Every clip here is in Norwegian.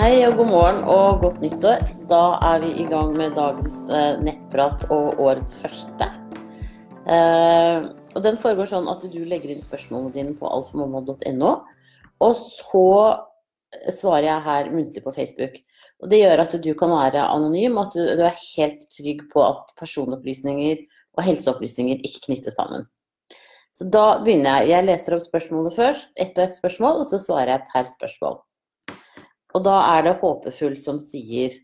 Hei og god morgen og godt nyttår. Da er vi i gang med dagens eh, nettprat og årets første. Eh, og den foregår sånn at du legger inn spørsmålene dine på altformamma.no, og så svarer jeg her muntlig på Facebook. Og det gjør at du kan være anonym, og at du, er helt trygg på at personopplysninger og helseopplysninger ikke knyttes sammen. Så da begynner jeg. Jeg leser opp spørsmålet først, ett og ett spørsmål, og så svarer jeg per spørsmål. Og da er det Håpefull som sier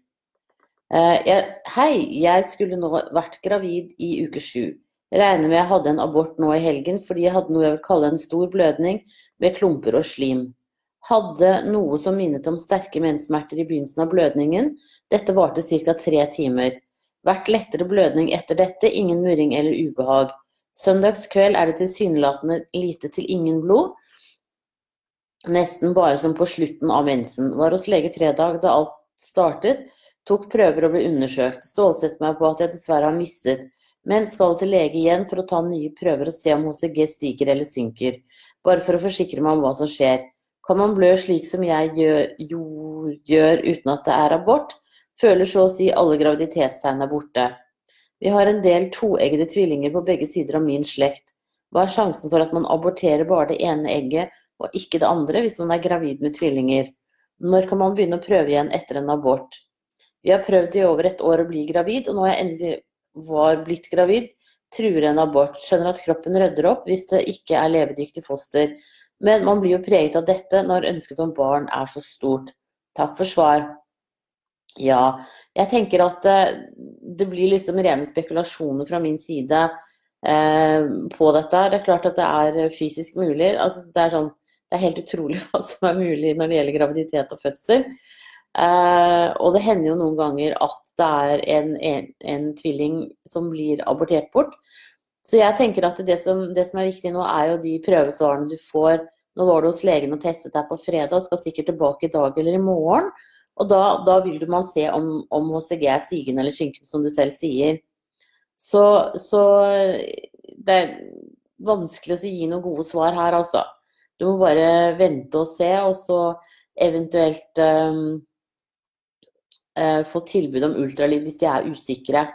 eh, Hei, jeg skulle nå vært gravid i uke sju. Regner med jeg hadde en abort nå i helgen fordi jeg hadde noe jeg vil kalle en stor blødning med klumper og slim. Hadde noe som minnet om sterke menssmerter i begynnelsen av blødningen. Dette varte ca. tre timer. Vært lettere blødning etter dette, ingen murring eller ubehag. Søndagskveld er det tilsynelatende lite til ingen blod. Nesten bare som på slutten av mensen. Var hos lege fredag da alt startet. Tok prøver og ble undersøkt. Stålsetter meg på at jeg dessverre har mistet, men skal til lege igjen for å ta nye prøver og se om HCG stiger eller synker. Bare for å forsikre meg om hva som skjer. Kan man blø slik som jeg gjør, jo, gjør uten at det er abort? Føler så å si alle graviditetstegn er borte. Vi har en del toeggede tvillinger på begge sider av min slekt. Hva er sjansen for at man aborterer bare det ene egget og ikke det andre hvis man er gravid med tvillinger. Når kan man begynne å prøve igjen etter en abort? Vi har prøvd i over et år å bli gravid, og nå jeg endelig var blitt gravid, truer en abort. Skjønner at kroppen rydder opp hvis det ikke er levedyktig foster. Men man blir jo preget av dette når ønsket om barn er så stort. Takk for svar. Ja, jeg tenker at eh, det blir liksom rene spekulasjoner fra min side eh, på dette. Det er klart at det er fysisk mulig. Altså, det er sånn det er helt utrolig hva som er mulig når det gjelder graviditet og fødsel. Eh, og det hender jo noen ganger at det er en, en, en, tvilling som blir abortert bort. Så jeg tenker at det som, det som, er viktig nå, er jo de prøvesvarene du får. Nå var du hos legen og testet deg på fredag, skal sikkert tilbake i dag eller i morgen. Og da, da vil man se om, om, HCG er stigende eller synkende, som du selv sier. Så, så det er vanskelig å gi noen gode svar her, altså. Du må bare vente og se, og så eventuelt um, uh, få tilbud om ultralyd hvis de er usikre.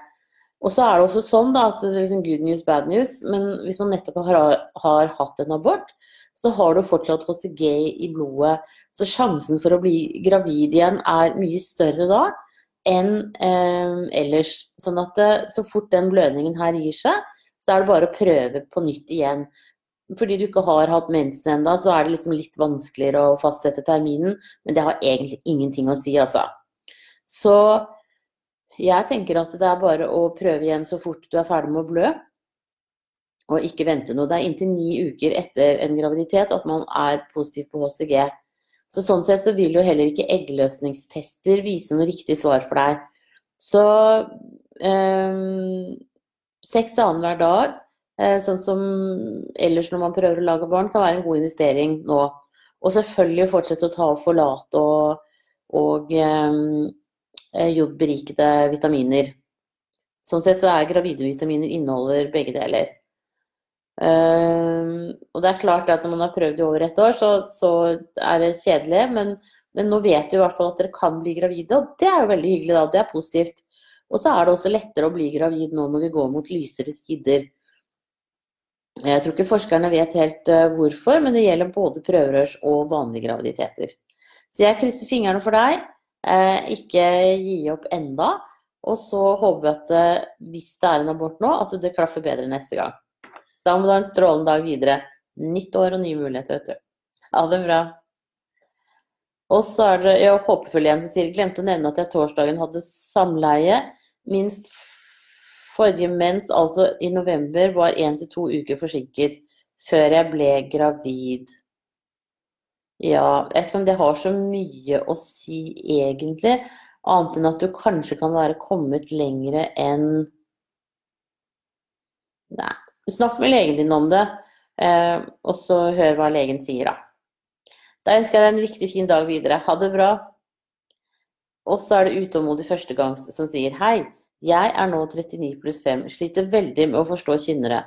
Og så er det også sånn da, at det er liksom good news, bad news, men hvis man nettopp har, har hatt en abort, så har du fortsatt HCG i blodet. Så sjansen for å bli gravid igjen er mye større da enn eh, ellers. Sånn at eh, så fort den blødningen her gir seg, så er det bare å prøve på nytt igjen fordi du ikke har hatt mensen ennå, så er det liksom litt vanskeligere å fastsette terminen. Men det har egentlig ingenting å si, altså. Så jeg tenker at det er bare å prøve igjen så fort du er ferdig med å blø. Og ikke vente noe. Det er inntil ni uker etter en graviditet at man er positiv på HCG. Så sånn sett så vil jo heller ikke eggløsningstester vise noe riktig svar for deg. Så um, seks annenhver dag sånn som ellers når man prøver å lage barn, kan være en god investering nå. Og selvfølgelig fortsette å ta og forlate og, og eh, jodberikede vitaminer. Sånn sett så er gravide vitaminer inneholder begge deler. Uh, og det er klart at når man har prøvd i over ett år, så, så er det kjedelig. Men, men, nå vet du i hvert fall at dere kan bli gravide, og det er jo veldig hyggelig. da, Det er positivt. Og så er det også lettere å bli gravid nå når vi går mot lysere tider. Jeg tror ikke forskerne vet helt uh, hvorfor, men det gjelder både prøverørs og vanlige graviditeter. Så jeg krysser fingrene for deg. Uh, ikke gi opp enda. Og så håper vi at uh, hvis det er en abort nå, at det klaffer bedre neste gang. Da må du ha en strålende dag videre. Nytt år og nye muligheter, vet du. Ha det bra. Og så er det jeg håpefull igjen sier glemte å nevne at jeg torsdagen hadde samleie. Min Forrige mens, altså i november, var én til to uker forsinket før jeg ble gravid. Ja, jeg vet ikke om det har så mye å si egentlig, annet enn at du kanskje kan være kommet lengre enn Nei, snakk med legen din om det, eh, og så hør hva legen sier, da. Da ønsker jeg deg en riktig fin dag videre. Ha det bra. Og så er det utålmodig førstegangs som sier hei. Jeg er nå 39 pluss 5, sliter veldig med å forstå kynnere.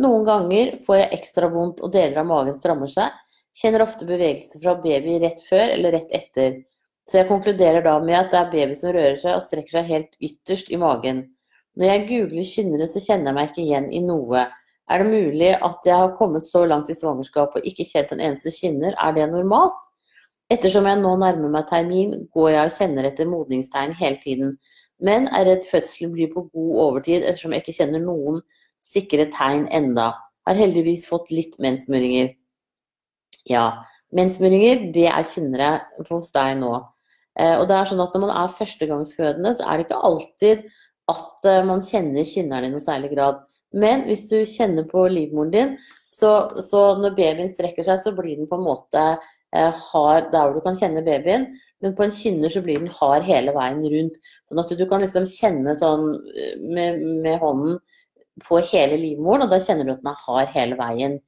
Noen ganger får jeg ekstra vondt og deler av magen strammer seg. Kjenner ofte bevegelse fra baby rett før eller rett etter. Så jeg konkluderer da med at det er baby som rører seg og strekker seg helt ytterst i magen. Når jeg googler kynnere, så kjenner jeg meg ikke igjen i noe. Er det mulig at jeg har kommet så langt i svangerskapet og ikke kjent en eneste kynner? Er det normalt? Ettersom jeg nå nærmer meg termin, går jeg og kjenner etter modningstegn hele tiden, men er redd fødselen blir på god overtid ettersom jeg ikke kjenner noen sikre tegn enda. Har heldigvis fått litt mensmuringer. Ja, mensmuringer, det er kynnere hos deg nå. Eh, og det er sånn at når man er førstegangsfødende, så er det ikke alltid at eh, man kjenner kynneren i noe særlig grad. Men hvis du kjenner på livmoren din, så, så, når babyen strekker seg, så blir den på en måte eh, hard der hvor du kan kjenne babyen. Men på en kynner så blir den hard hele veien rundt. Sånn at du kan liksom kjenne sånn eh, med, med hånden på hele livmoren, og da kjenner du at den er hard hele veien.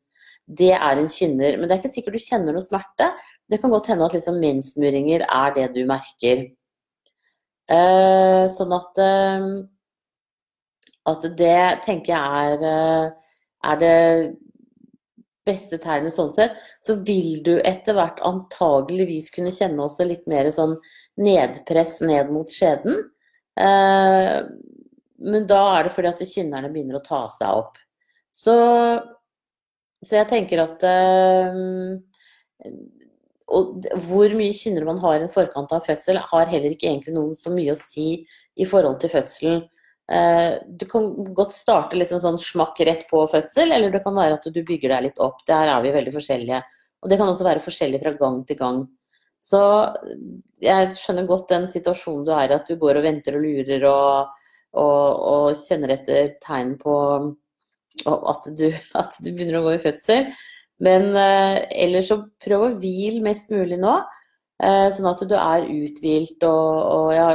Det er en kynner. Men det er ikke sikkert du kjenner noe smerte. Det kan godt hende at liksom mensmuringer er det du merker. Eh, sånn at, eh, at det tenker jeg er, eh, er det beste tegnet sånn sett. Så vil du etter hvert antageligvis kunne kjenne også litt mer sånn nedpress ned mot skjeden. Men da er det fordi at kynnerne begynner å ta seg opp. Så, så jeg tenker at og hvor mye kynnere man har i forkant av fødsel, har heller ikke egentlig noen så mye å si i forhold til fødselen. Eh, du kan godt starte liksom sånn smakk rett på fødsel, eller det kan være at du bygger deg litt opp. Der er vi veldig forskjellige. Og det kan også være forskjellig fra gang til gang. Så jeg skjønner godt den situasjonen du er i, at du går og venter og lurer og, og, og kjenner etter tegn på at du, at du begynner å gå i fødsel. Men eh, ellers så prøv å hvile mest mulig nå, eh, sånn at du er uthvilt og, og, ja,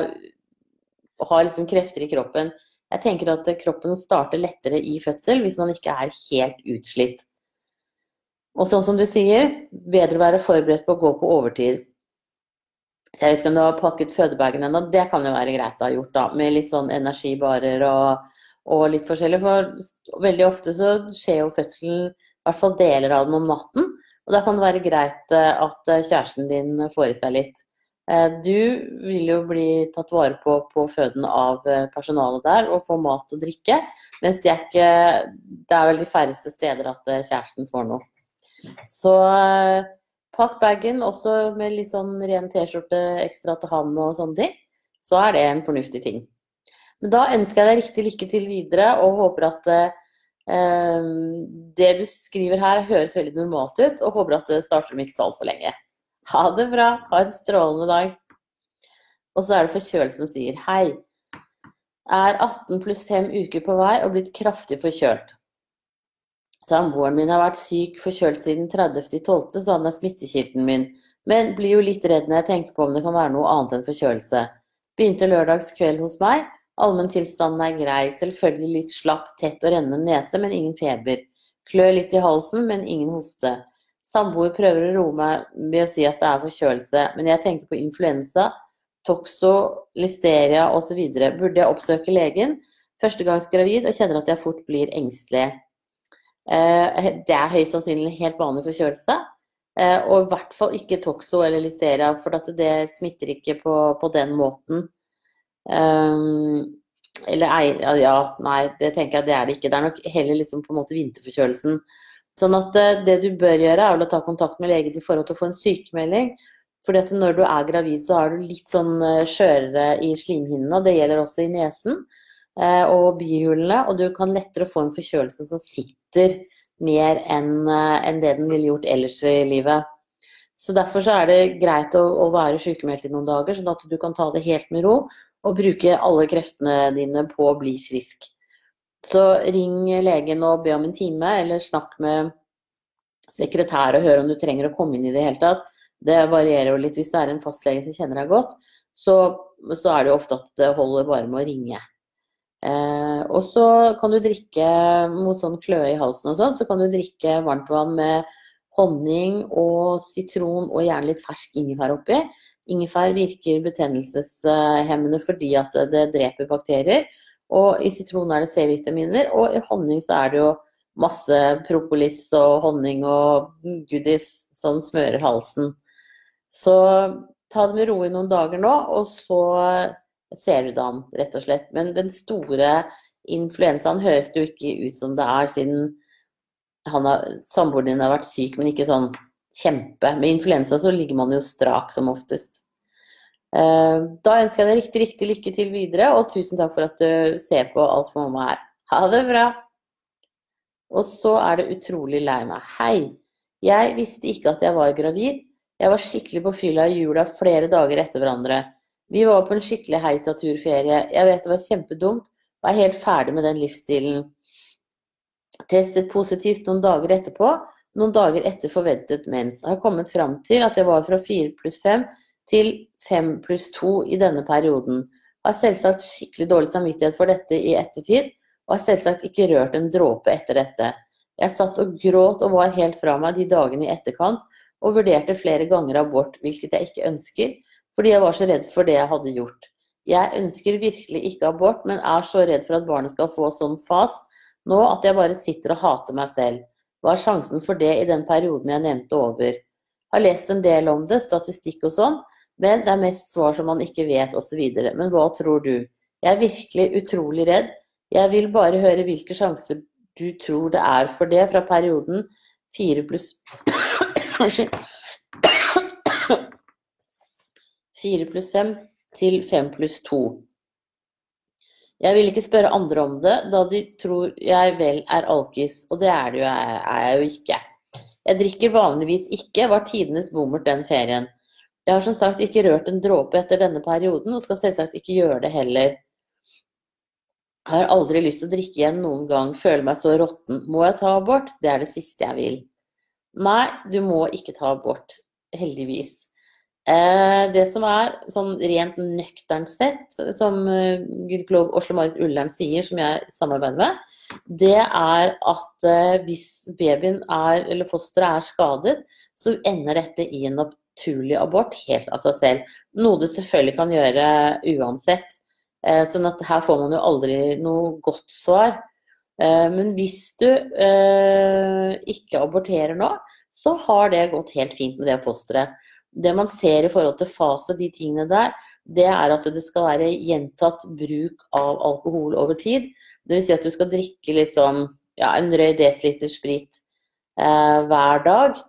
har liksom krefter i kroppen. Jeg tenker at kroppen starter lettere i fødsel hvis man ikke er helt utslitt. Og sånn som du sier, bedre å være forberedt på å gå på overtid. Så jeg vet ikke om du har pakket fødebagen ennå, det kan jo være greit å ha gjort, da. Med litt sånn energibarer og, og litt forskjellig. For veldig ofte så skjer jo fødselen i hvert fall deler av den om natten. Og da kan det være greit eh, at eh, kjæresten din får i seg litt. Eh, du vil jo bli tatt vare på på føden av personalet der og få mat og drikke, mens det er, ikke, det er vel de færreste steder at kjæresten får noe. Så pakk bagen også med litt sånn ren T-skjorte ekstra til han og sånne ting. Så er det en fornuftig ting. Men da ønsker jeg deg riktig lykke til videre og håper at eh, det du skriver her høres veldig normalt ut, og håper at det starter om ikke så altfor lenge. Ha det bra. Ha en strålende dag. Og så er det forkjølelse som sier hei. Er 18 pluss 5 uker på vei og blitt kraftig forkjølt. Samboeren min har vært syk forkjølt siden 30.12., så han er smittekilden min. Men blir jo litt redd når jeg tenker på om det kan være noe annet enn forkjølelse. Begynte lørdagskveld hos meg, Allmenntilstanden er grei, selvfølgelig litt slapp, tett og rennende nese, men ingen feber. Klør litt i halsen, men ingen hoste. Samboer prøver å roe meg ved å si at det er forkjølelse, men jeg tenker på influensa, toxo, listeria osv. Burde jeg oppsøke legen? Førstegangsgravid og kjenner at jeg fort blir engstelig. Eh, det er høyst sannsynlig helt vanlig forkjølelse. Eh, og i hvert fall ikke toxo eller listeria, for det smitter ikke på, på den måten. Um, eller ja, nei, det tenker jeg det er det ikke. Det er nok heller liksom på en måte vinterforkjølelsen. Sånn at eh, det du bør gjøre, er å ta kontakt med lege i forhold til å få en sykemelding. Fordi at når du er gravid, så er du litt sånn eh, skjørere i slimhinnene. Det gjelder også i nesen eh, og bihulene. Og du kan lettere få en forkjølelse som sitter mer enn det den ville gjort ellers i livet. Så Derfor så er det greit å, være sykemeldt i noen dager, sånn at du kan ta det helt med ro og bruke alle kreftene dine på å bli frisk. Så ring legen og be om en time, eller snakk med sekretær og hør om du trenger å komme inn i det hele tatt. Det varierer jo litt. Hvis det er en fastlege som kjenner deg godt, så, så er det jo ofte at det holder bare med å ringe. Eh, og så kan du drikke mot sånn kløe i halsen og sånn, så kan du drikke varmtvann med honning og sitron og gjerne litt fersk ingefær oppi. Ingefær virker betennelseshemmende fordi at det dreper bakterier. Og i sitron er det C-vitaminer, og i honning så er det jo masse propolis og honning og goodies som smører halsen. Så ta det med ro i noen dager nå, og så ser du det an, rett og slett. Men den store influensaen høres det jo ikke ut som det er, siden samboeren din har vært syk, men ikke sånn kjempe. Med influensa så ligger man jo strak som oftest. Eh, da ønsker jeg deg riktig, riktig lykke til videre, og tusen takk for at du ser på Alt for mamma her. Ha det bra! Og så er det utrolig lei meg. Hei! Jeg visste ikke at jeg var gravid. Jeg var skikkelig på fylla i jula flere dager etter hverandre. Vi var på en skikkelig heisaturferie. Jeg vet det var kjempedumt, og er helt ferdig med den livsstilen. Testet positivt noen dager etterpå, noen dager etter forventet mens. Har kommet fram til at jeg var fra 4 pluss 5 til 5 pluss 2 i denne perioden. Har selvsagt skikkelig dårlig samvittighet for dette i ettertid, og har selvsagt ikke rørt en dråpe etter dette. Jeg satt og gråt og var helt fra meg de dagene i etterkant, og vurderte flere ganger abort, hvilket jeg ikke ønsker, fordi jeg var så redd for det jeg hadde gjort. Jeg ønsker virkelig ikke abort, men er så redd for at barnet skal få sånn fas nå at jeg bare sitter og hater meg selv. Hva er sjansen for det i den perioden jeg nevnte over? Har lest en del om det, statistikk og sånn, men det er mest svar som man ikke vet osv. Men hva tror du? Jeg er virkelig utrolig redd. Jeg vil bare høre hvilke sjanser du tror det er for det fra perioden 4 pluss Unnskyld. Fire pluss 5 til 5 pluss 2. Jeg vil ikke spørre andre om det, da de tror jeg vel er alkis, og det er, det jo, er jeg jo ikke. Jeg drikker vanligvis ikke, var tidenes bommert den ferien. Jeg har som sagt ikke rørt en dråpe etter denne perioden, og skal selvsagt ikke gjøre det heller. Jeg har aldri lyst til å drikke igjen noen gang, føler meg så råtten. Må jeg ta abort? Det er det siste jeg vil. Nei, du må ikke ta abort. Heldigvis. Eh, det som er sånn rent nøkternt sett, som uh, gynekolog Oslo-Marit Ullern sier, som jeg samarbeider med, det er at uh, hvis babyen er, eller fosteret er skadet, så ender dette i en naturlig abort helt av seg selv. Noe det selvfølgelig kan gjøre uansett. Uh, sånn at her får man jo aldri noe godt svar. Men hvis du ikke aborterer nå, så har det gått helt fint med det fosteret det man ser i forhold til fase og de tingene der, det er at det skal være gjentatt bruk av alkohol over tid. Dvs. Si at du skal drikke liksom ja, en drøy desiliter sprit eh, hver dag eh,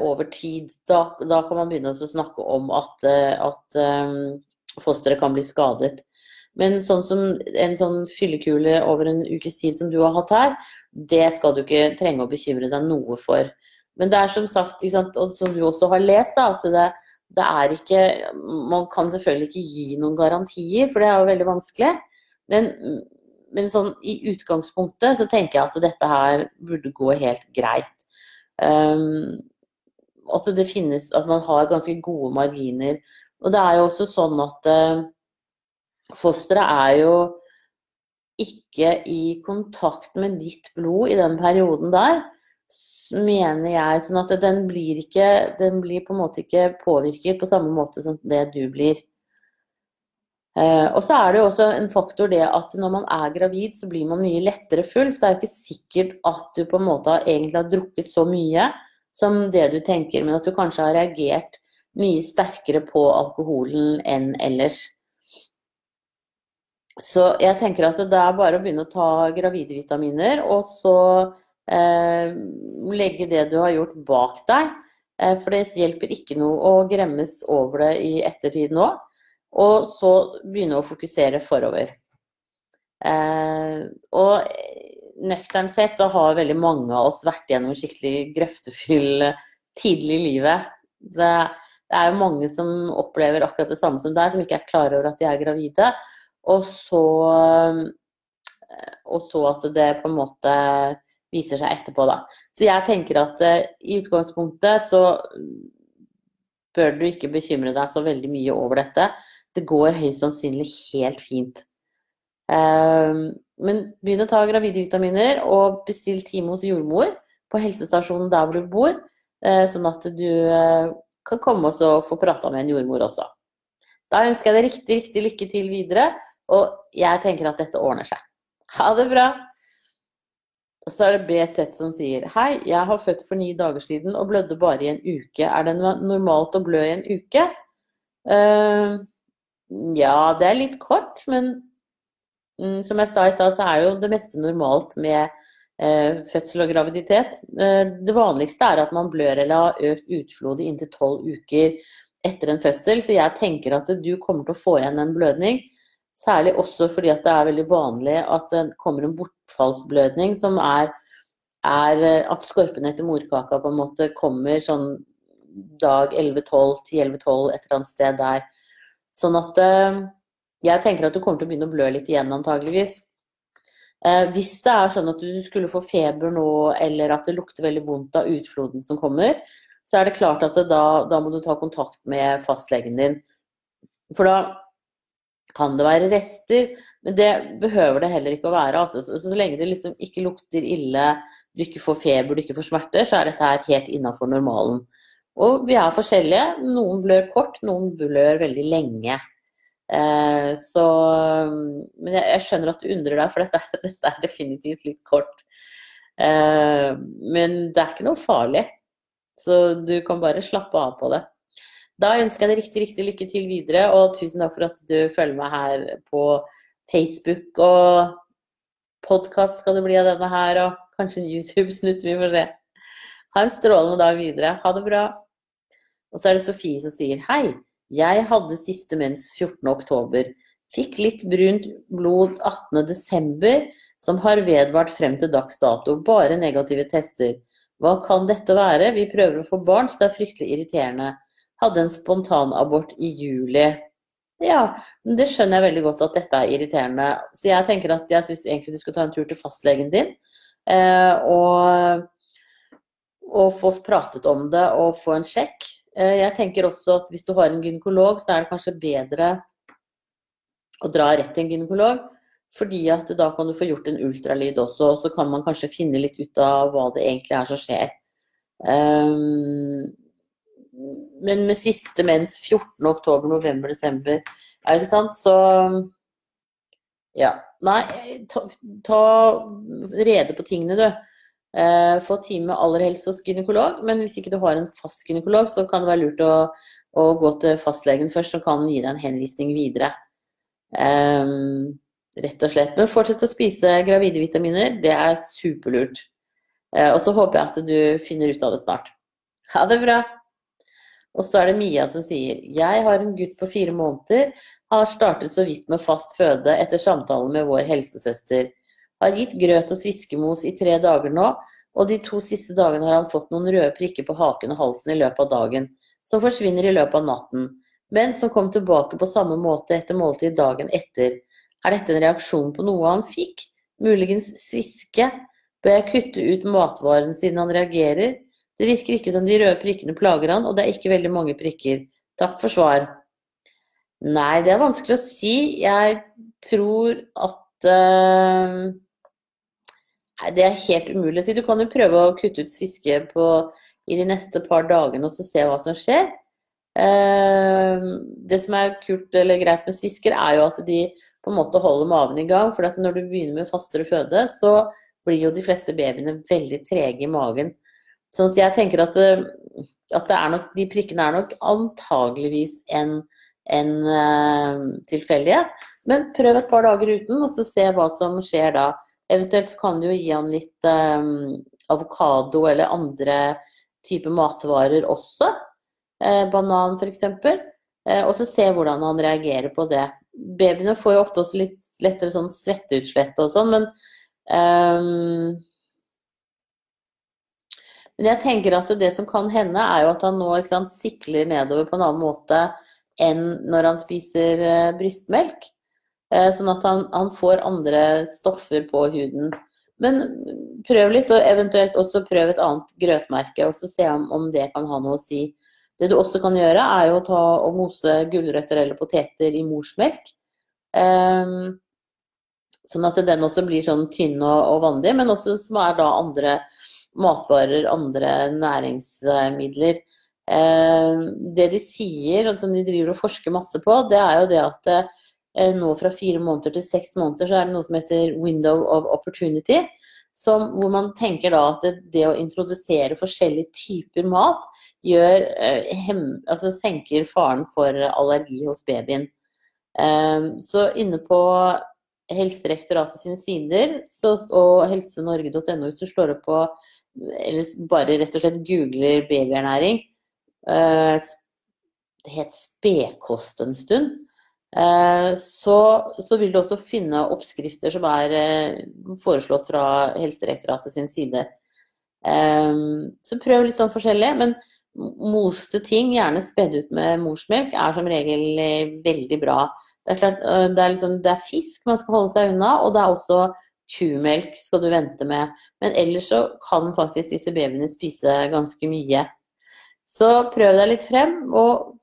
over tid. Da, da, kan man begynne å snakke om at, eh, at um, fosteret kan bli skadet. Men sånn som en sånn fyllekule over en ukes tid som du har hatt her, det skal du ikke trenge å bekymre deg noe for. Men det er som sagt, og som du også har lest, da, at det, det, er ikke Man kan selvfølgelig ikke gi noen garantier, for det er jo veldig vanskelig. Men, men sånn i utgangspunktet så tenker jeg at dette her burde gå helt greit. Um, at det finnes At man har ganske gode marginer. Og det er jo også sånn at uh, fosteret er jo ikke i kontakt med ditt blod i den perioden der mener jeg. Sånn at den blir ikke Den blir på en måte ikke påvirket på samme måte som det du blir. Uh, og så er det jo også en faktor det at når man er gravid, så blir man mye lettere full. Så det er jo ikke sikkert at du på en måte egentlig har drukket så mye som det du tenker, men at du kanskje har reagert mye sterkere på alkoholen enn ellers. Så jeg tenker at det er bare å begynne å ta gravide vitaminer, og så Eh, legge det du har gjort bak deg. Eh, for det hjelper ikke noe å gremmes over det i ettertid nå. Og så begynne å fokusere forover. Eh, og nøkternt sett så har veldig mange av oss vært gjennom skikkelig grøftefyll tidlig i livet. Det, det er jo mange som opplever akkurat det samme som deg, som ikke er klar over at de er gravide. Og så, og så at det på en måte viser seg etterpå, da. Så jeg tenker at i utgangspunktet så bør du ikke bekymre deg så veldig mye over dette. Det går høyst sannsynlig helt fint. Uh, men begynn å ta gravide vitaminer, og bestill time hos jordmor på helsestasjonen der hvor du bor, uh, sånn at du kan komme og få prata med en jordmor også. Da ønsker jeg deg riktig, riktig lykke til videre, og jeg tenker at dette ordner seg. Ha det bra! Og så er det BZ som sier Hei, jeg har født for ni dager siden og blødde bare i en uke. Er det normalt å blø i en uke? Uh, ja, det er litt kort, men mm, som jeg sa i stad, så er jo det meste normalt med eh, fødsel og graviditet. Eh, det vanligste er at man blør eller har økt utflod i inntil tolv uker etter en fødsel, så jeg tenker at du kommer til å få igjen en blødning. Særlig også fordi det er veldig vanlig at det kommer en bortfallsblødning som er, er at skorpen etter morkaka på en måte kommer sånn dag 11-12, 10-11-12, et eller annet sted der. Sånn at eh, jeg tenker at du kommer til å begynne å blø litt igjen antageligvis. Eh, hvis det er sånn at du skulle få feber nå, eller at det lukter veldig vondt av utfloden som kommer, så er det klart at det da, da må du ta kontakt med fastlegen din. For da kan det være rester, men det behøver det heller ikke å være. Altså, så, så, lenge det liksom ikke lukter ille, du ikke får feber, du ikke får smerter, så er dette her helt innafor normalen. Og vi er forskjellige. Noen blør kort, noen blør veldig lenge. Eh, så Men jeg, jeg, skjønner at du undrer deg, for dette, dette er definitivt litt kort. Eh, men det er ikke noe farlig. Så du kan bare slappe av på det. Da ønsker jeg deg riktig, riktig lykke til videre, og tusen takk for at du følger meg her på Facebook. Og podkast skal det bli av denne her, og kanskje en YouTube-snutt, vi får se. Ha en strålende dag videre. Ha det bra. Og så er det Sofie som sier hei. Jeg hadde siste mens 14.10. Fikk litt brunt blod 18.12. som har vedvart frem til dags dato. Bare negative tester. Hva kan dette være? Vi prøver å få barn, så det er fryktelig irriterende hadde en spontanabort i juli. Ja, det skjønner jeg veldig godt at dette er irriterende. Så jeg tenker at jeg syns egentlig du skal ta en tur til fastlegen din. Eh, og, og få pratet om det og få en sjekk. Eh, jeg tenker også at hvis du har en gynekolog, så er det kanskje bedre å dra rett til en gynekolog. Fordi at da kan du få gjort en ultralyd også, og så kan man kanskje finne litt ut av hva det egentlig er som skjer. Um, men med siste mens 14. oktober, november, desember, er ikke sant, så Ja. Nei, ta, ta rede på tingene, du. Eh, få time aller helst hos gynekolog, men hvis ikke du har en fast gynekolog, så kan det være lurt å, å gå til fastlegen først, som kan gi deg en henvisning videre. Um, rett og slett. Men fortsett å spise gravide vitaminer, det er superlurt. Eh, og så håper jeg at du finner ut av det snart. Ha det bra! Og så er det Mia som sier Jeg har en gutt på fire måneder. Har startet så vidt med fast føde etter samtale med vår helsesøster. Har gitt grøt og sviskemos i tre dager nå, og de to siste dagene har han fått noen røde prikker på haken og halsen i løpet av dagen, som forsvinner i løpet av natten, men som kom tilbake på samme måte etter måltid dagen etter. Er dette en reaksjon på noe han fikk? Muligens sviske? Bør jeg kutte ut matvaren siden han reagerer? Det virker ikke som de røde prikkene plager han, og det er ikke veldig mange prikker. Takk for svar. Nei, det er vanskelig å si. Jeg tror at uh, Nei, det er helt umulig å si. Du kan jo prøve å kutte ut sviske på, i de neste par dagene og så se hva som skjer. Uh, det som er kult eller greit med svisker, er jo at de på en måte holder maven i gang. For når du begynner med fastere føde, så blir jo de fleste babyene veldig trege i magen. Sånn at jeg tenker at, eh, at nok, de prikkene er nok antageligvis en, en uh, tilfeldighet. Men prøv et par dager uten, og så se hva som skjer da. Eventuelt kan du jo gi han litt eh, avokado eller andre typer matvarer også. Eh, banan f.eks. Eh, og så se hvordan han reagerer på det. Babyene får jo ofte også litt lettere sånn svetteutslett og sånn, men um, men jeg tenker at det som kan hende, er jo at han nå sant, sikler nedover på en annen måte enn når han spiser uh, brystmelk. Uh, sånn at han, han, får andre stoffer på huden. Men prøv litt, og eventuelt også prøv et annet grøtmerke, og så se om, om, det kan ha noe å si. Det du også kan gjøre, er jo å ta og mose gulrøtter eller poteter i morsmelk. Um, sånn at den også blir sånn tynn og, og vandig, men også som er da andre matvarer, andre næringsmidler. Um, det de sier, og som de driver og forsker masse på, det er jo det at eh, nå fra fire måneder til seks måneder så er det noe som heter window of opportunity. som, hvor man tenker da at det, det å introdusere forskjellige typer mat gjør, eh, hem, altså senker faren for allergi hos babyen. Eh, så inne på Helsedirektoratet sine sider så, og helsenorge.no hvis du slår opp på eller bare rett og slett googler babyernæring eh, Det het spekost en stund. Eh, så, så, vil du også finne oppskrifter som er eh, foreslått fra Helsedirektoratet sin side. Eh, så prøv litt sånn forskjellig. Men moste ting, gjerne spedd ut med morsmelk, er som regel veldig bra. Det er, klart, det er, liksom, det er fisk man skal holde seg unna, og det er også kumelk skal du vente med. Men ellers så kan faktisk disse babyene spise ganske mye. Så prøv deg litt frem, og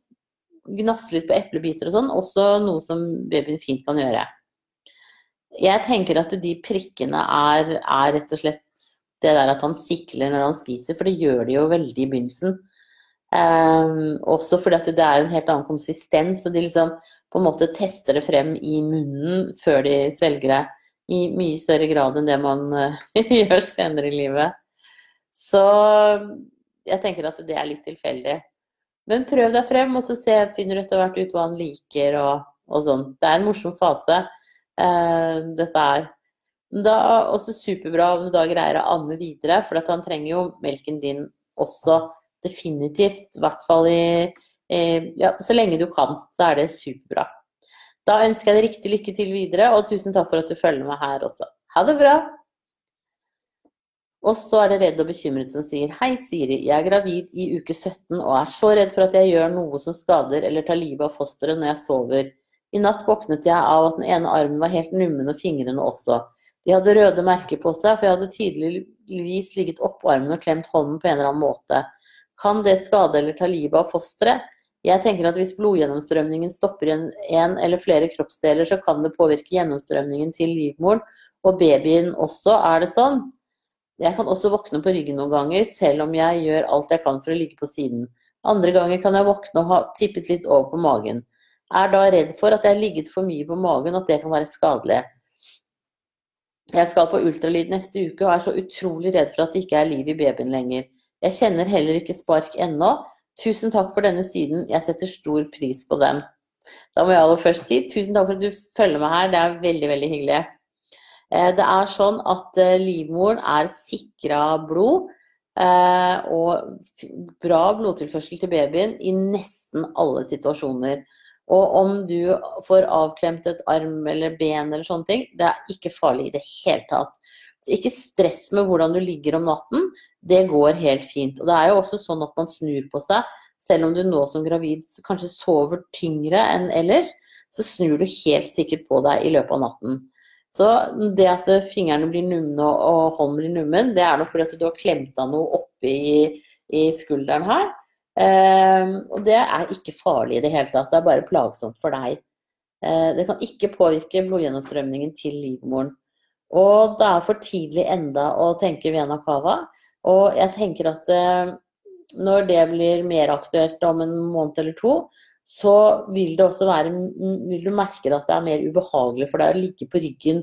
gnafse litt på eplebiter og sånn, også noe som babyen fint kan gjøre. Jeg tenker at de prikkene er, er, rett og slett det der at han sikler når han spiser, for det gjør de jo veldig i begynnelsen. Um, også fordi at det er en helt annen konsistens, og de liksom på en måte tester det frem i munnen før de svelger det, i mye større grad enn det man uh, gjør senere i livet. Så jeg tenker at det er litt tilfeldig. Men prøv deg frem, og så se, finner du etter hvert ut hva han liker og, og sånn. Det er en morsom fase, uh, dette er. Da også superbra om du da greier å amme videre, for han trenger jo melken din også definitivt. I hvert fall i i Ja, så lenge du kan, så er det superbra. Da ønsker jeg deg riktig lykke til videre, og tusen takk for at du følger med her også. Ha det bra! Og så er det redd og bekymret som sier Hei, Siri. Jeg er gravid i uke 17 og er så redd for at jeg gjør noe som skader eller tar livet av fosteret når jeg sover. I natt våknet jeg av at den ene armen var helt nummen og fingrene også. De hadde røde merker på seg, for jeg hadde tydeligvis ligget oppå armen og klemt hånden på en eller annen måte. Kan det skade eller ta livet av fosteret? Jeg tenker at hvis blodgjennomstrømningen stopper i en, en eller flere kroppsdeler, så kan det påvirke gjennomstrømningen til livmoren og babyen også. Er det sånn? Jeg kan også våkne på ryggen noen ganger, selv om jeg gjør alt jeg kan for å ligge på siden. Andre ganger kan jeg våkne og ha tippet litt over på magen. Er da redd for at jeg har ligget for mye på magen, og at det kan være skadelig. Jeg skal på ultralyd neste uke og er så utrolig redd for at det ikke er liv i babyen lenger. Jeg kjenner heller ikke spark ennå. Tusen takk for denne siden, jeg setter stor pris på den. Da må jeg aller først si tusen takk for at du følger med her, det er veldig, veldig hyggelig. Eh, det er sånn at eh, livmoren er sikra blod eh, og bra blodtilførsel til babyen i nesten alle situasjoner. Og om du får avklemt et arm eller ben eller sånne ting, det er ikke farlig i det hele tatt. Så ikke stress med hvordan du ligger om natten, det går helt fint. Og det er jo også sånn at man snur på seg. Selv om du nå som gravid kanskje sover tyngre enn ellers, så snur du helt sikkert på deg i løpet av natten. Så det at fingrene blir numne og hånden blir nummen, det er nok fordi at du har klemt av noe oppi i, skulderen her. Eh, og det er ikke farlig i det hele tatt, det er bare plagsomt for deg. Eh, det kan ikke påvirke blodgjennomstrømningen til livmoren. Og det er for tidlig enda å tenke Vena Cava. Og jeg tenker at eh, når det blir mer aktuelt om en måned eller to, så vil det også være Vil du merke at det er mer ubehagelig for deg å ligge på ryggen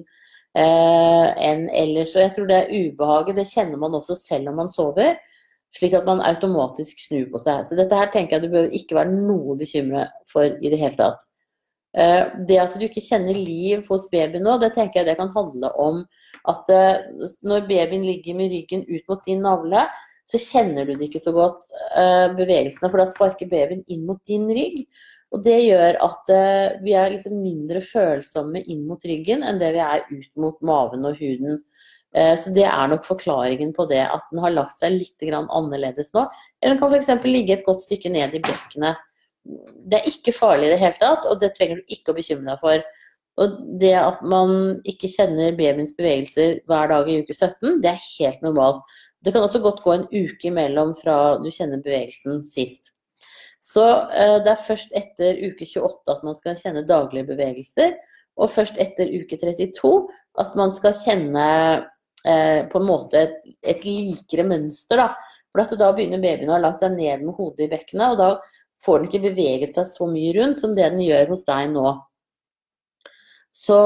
eh, enn ellers. Og jeg tror det er ubehaget, det kjenner man også selv om man sover. Slik at man automatisk snur på seg. Så dette her tenker jeg du bør ikke være noe bekymret for i det hele tatt. Eh, det at du ikke kjenner liv hos babyen nå, det tenker jeg det kan handle om at eh, når babyen ligger med ryggen ut mot din navle, så kjenner du det ikke så godt, uh, bevegelsene, for da sparker babyen inn mot din rygg. Og det gjør at uh, vi er liksom mindre følsomme inn mot ryggen enn det vi er ut mot maven og huden. Uh, så det er nok forklaringen på det, at den har lagt seg litt annerledes nå. Eller den kan f.eks. ligge et godt stykke ned i bekkenet. Det er ikke farlig i det hele tatt, og det trenger du ikke å bekymre deg for. Og det at man ikke kjenner babyens bevegelser hver dag i uke 17, det er helt normalt. Det kan også godt gå en uke imellom fra du kjenner bevegelsen sist. Så eh, det er først etter uke 28 at man skal kjenne daglige bevegelser. Og først etter uke 32 at man skal kjenne eh, på en måte et, et likere mønster. Da. For da begynner babyen å ha lagt seg ned med hodet i bekkenet, og da får den ikke beveget seg så mye rundt som det den gjør hos deg nå. Så,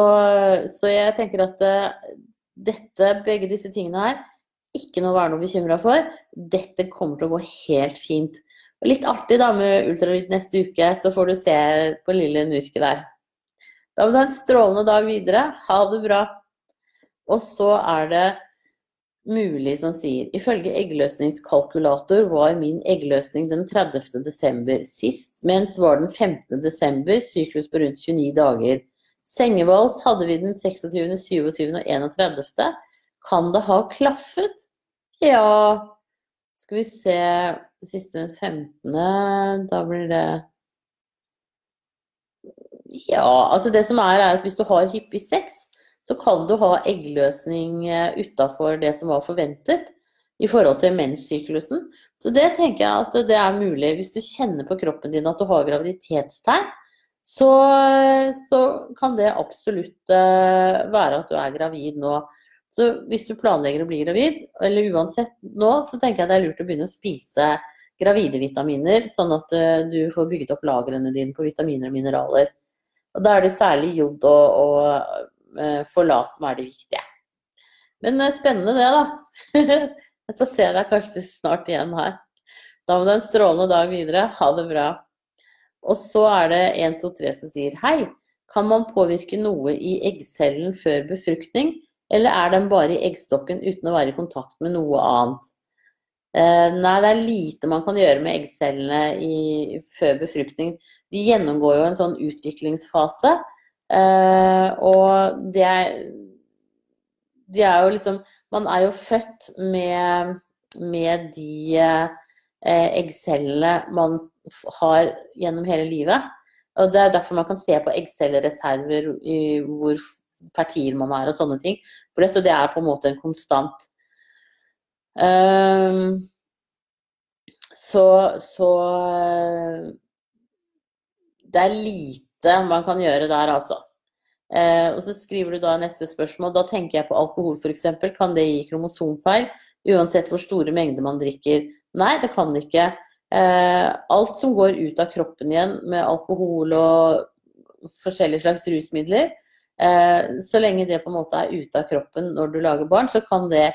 så jeg tenker at eh, dette, begge disse tingene her, ikke noe å være noe bekymra for. Dette kommer til å gå helt fint. Litt artig da med ultralyd neste uke, så får du se på lille Nurke der. Da må du ha en strålende dag videre. Ha det bra. Og så er det mulig som sier ifølge eggløsningskalkulator var min eggløsning den 30. desember sist, mens var den 15. desember, syklus på rundt 29 dager. Sengevals hadde vi den 26., 27. og 31. Kan det ha klaffet? Ja Skal vi se Siste 15. Da blir det Ja, altså det som er, er at hvis du har hyppig sex, så kan du ha eggløsning eh, utafor det som var forventet i forhold til menssyklusen. Så det tenker jeg at det er mulig. Hvis du kjenner på kroppen din at du har graviditetstegn, så, så, kan det absolutt eh, være at du er gravid nå. Så hvis du planlegger å bli gravid, eller uansett nå, så tenker jeg det er lurt å begynne å spise gravide vitaminer, sånn at eh, du får bygget opp lagrene dine på vitaminer og mineraler. Og Da er det særlig jod og, og Eh, forlat som er det viktige. Men eh, spennende det, da. Jeg skal se deg kanskje snart igjen her. Da må du ha en strålende dag videre. Ha det bra. Og så er det 1, 2, 3 som sier hei. Kan man påvirke noe i eggcellen før befruktning, eller er den bare i eggstokken uten å være i kontakt med noe annet? Eh, nei, det er lite man kan gjøre med eggcellene i, før befruktning. De gjennomgår jo en sånn utviklingsfase. eh, og det er De er jo liksom Man er jo født med, med de eh, eggcellene man har gjennom hele livet. Og det er derfor man kan se på eggcellereserver hvor fertil man er og sånne ting. For dette det er på en måte en konstant. Uh, så, så det er lite man kan gjøre der, altså. Eh, og så skriver du da neste spørsmål. Da tenker jeg på alkohol f.eks. Kan det gi kromosomfeil uansett hvor store mengder man drikker? Nei, det kan det ikke. Eh, alt som går ut av kroppen igjen med alkohol og forskjellige slags rusmidler, eh, så lenge det på en måte er ute av kroppen når du lager barn, så kan det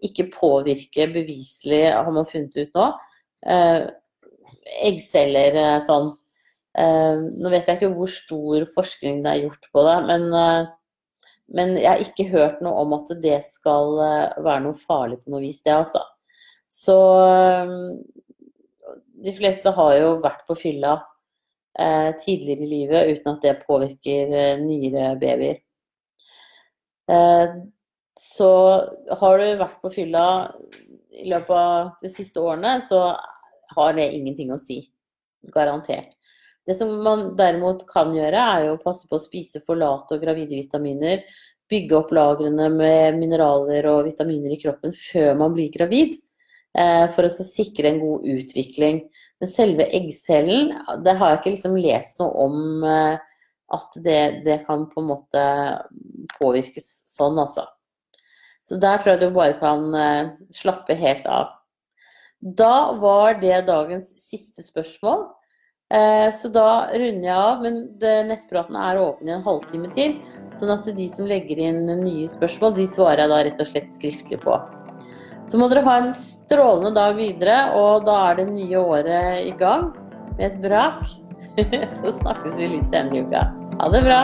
ikke påvirke beviselig, har man funnet ut nå. Eh, eggceller eh, sånn Eh, nå vet jeg ikke hvor stor forskning det er gjort på det, men, eh, men jeg har ikke hørt noe om at det skal eh, være noe farlig på noe vis, det altså. Så de fleste har jo vært på fylla eh, tidligere i livet uten at det påvirker eh, nyere babyer. Eh, så har du vært på fylla i løpet av de siste årene, så har det ingenting å si. Garantert. Det som man derimot kan gjøre, er jo å passe på å spise forlate og gravide vitaminer. Bygge opp lagrene med mineraler og vitaminer i kroppen før man blir gravid. Eh, for å sikre en god utvikling. Men selve eggcellen, det har jeg ikke liksom lest noe om eh, at det, det, kan på en måte påvirkes sånn, altså. Så der tror jeg du bare kan eh, slappe helt av. Da var det dagens siste spørsmål. Eh, så da runder jeg av, men nettpraten er åpen i en halvtime til. Sånn at de som legger inn nye spørsmål, de svarer jeg da rett og slett skriftlig på. Så må dere ha en strålende dag videre, og da er det nye året i gang med et brak. Så snakkes vi litt senere i uka. Ha det bra!